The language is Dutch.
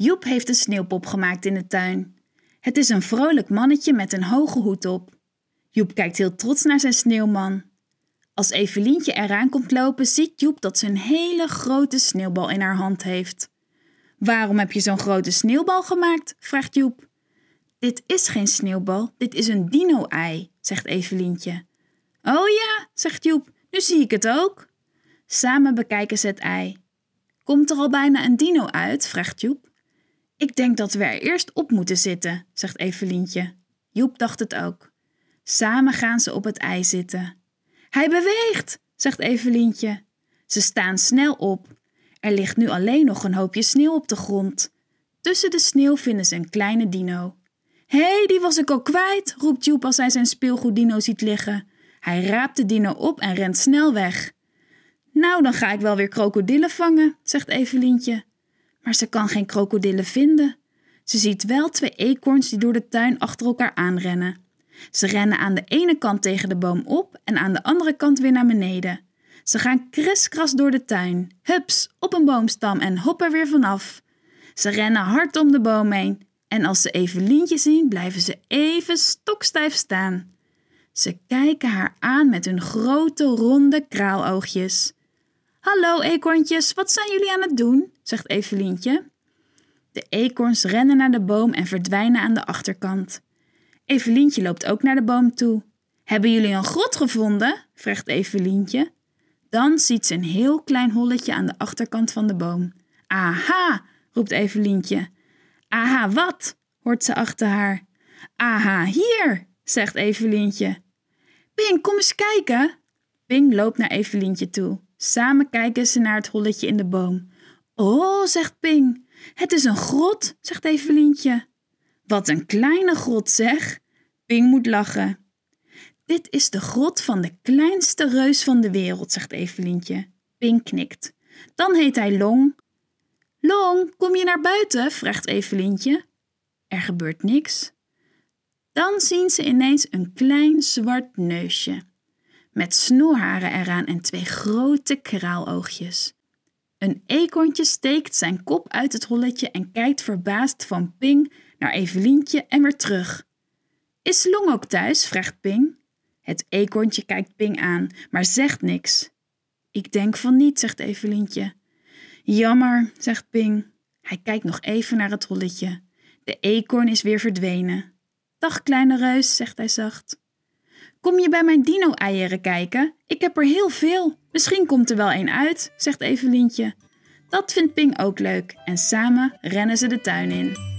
Joep heeft een sneeuwpop gemaakt in de tuin. Het is een vrolijk mannetje met een hoge hoed op. Joep kijkt heel trots naar zijn sneeuwman. Als Evelientje eraan komt lopen, ziet Joep dat ze een hele grote sneeuwbal in haar hand heeft. Waarom heb je zo'n grote sneeuwbal gemaakt? vraagt Joep. Dit is geen sneeuwbal, dit is een dino-ei, zegt Evelientje. Oh ja, zegt Joep, nu zie ik het ook. Samen bekijken ze het ei. Komt er al bijna een dino uit? vraagt Joep. Ik denk dat we er eerst op moeten zitten, zegt Evelientje. Joep dacht het ook. Samen gaan ze op het ei zitten. Hij beweegt, zegt Evelientje. Ze staan snel op. Er ligt nu alleen nog een hoopje sneeuw op de grond. Tussen de sneeuw vinden ze een kleine dino. Hé, hey, die was ik al kwijt, roept Joep als hij zijn speelgoeddino ziet liggen. Hij raapt de dino op en rent snel weg. Nou, dan ga ik wel weer krokodillen vangen, zegt Evelientje. Maar ze kan geen krokodillen vinden. Ze ziet wel twee eekhoorns die door de tuin achter elkaar aanrennen. Ze rennen aan de ene kant tegen de boom op en aan de andere kant weer naar beneden. Ze gaan kriskras door de tuin, hups, op een boomstam en hoppen weer vanaf. Ze rennen hard om de boom heen en als ze Evelientje zien, blijven ze even stokstijf staan. Ze kijken haar aan met hun grote ronde kraaloogjes. Hallo eekhoorntjes, wat zijn jullie aan het doen? zegt Evelientje. De eekhoorns rennen naar de boom en verdwijnen aan de achterkant. Evelientje loopt ook naar de boom toe. Hebben jullie een grot gevonden? vraagt Evelientje. Dan ziet ze een heel klein holletje aan de achterkant van de boom. Aha, roept Evelientje. Aha, wat? hoort ze achter haar. Aha, hier, zegt Evelientje. Ping, kom eens kijken. Ping loopt naar Evelientje toe. Samen kijken ze naar het holletje in de boom. Oh, zegt Ping. Het is een grot, zegt Evelientje. Wat een kleine grot, zeg. Ping moet lachen. Dit is de grot van de kleinste reus van de wereld, zegt Evelientje. Ping knikt. Dan heet hij Long. Long, kom je naar buiten? vraagt Evelientje. Er gebeurt niks. Dan zien ze ineens een klein zwart neusje, met snoerharen eraan en twee grote kraaloogjes. Een eekhoorntje steekt zijn kop uit het holletje en kijkt verbaasd van Ping naar Evelientje en weer terug. Is Long ook thuis? vraagt Ping. Het eekhoorntje kijkt Ping aan, maar zegt niks. Ik denk van niet, zegt Evelientje. Jammer, zegt Ping. Hij kijkt nog even naar het holletje. De eekhoorn is weer verdwenen. Dag, kleine reus, zegt hij zacht. Kom je bij mijn dino-eieren kijken? Ik heb er heel veel. Misschien komt er wel een uit, zegt Evelientje. Dat vindt Ping ook leuk en samen rennen ze de tuin in.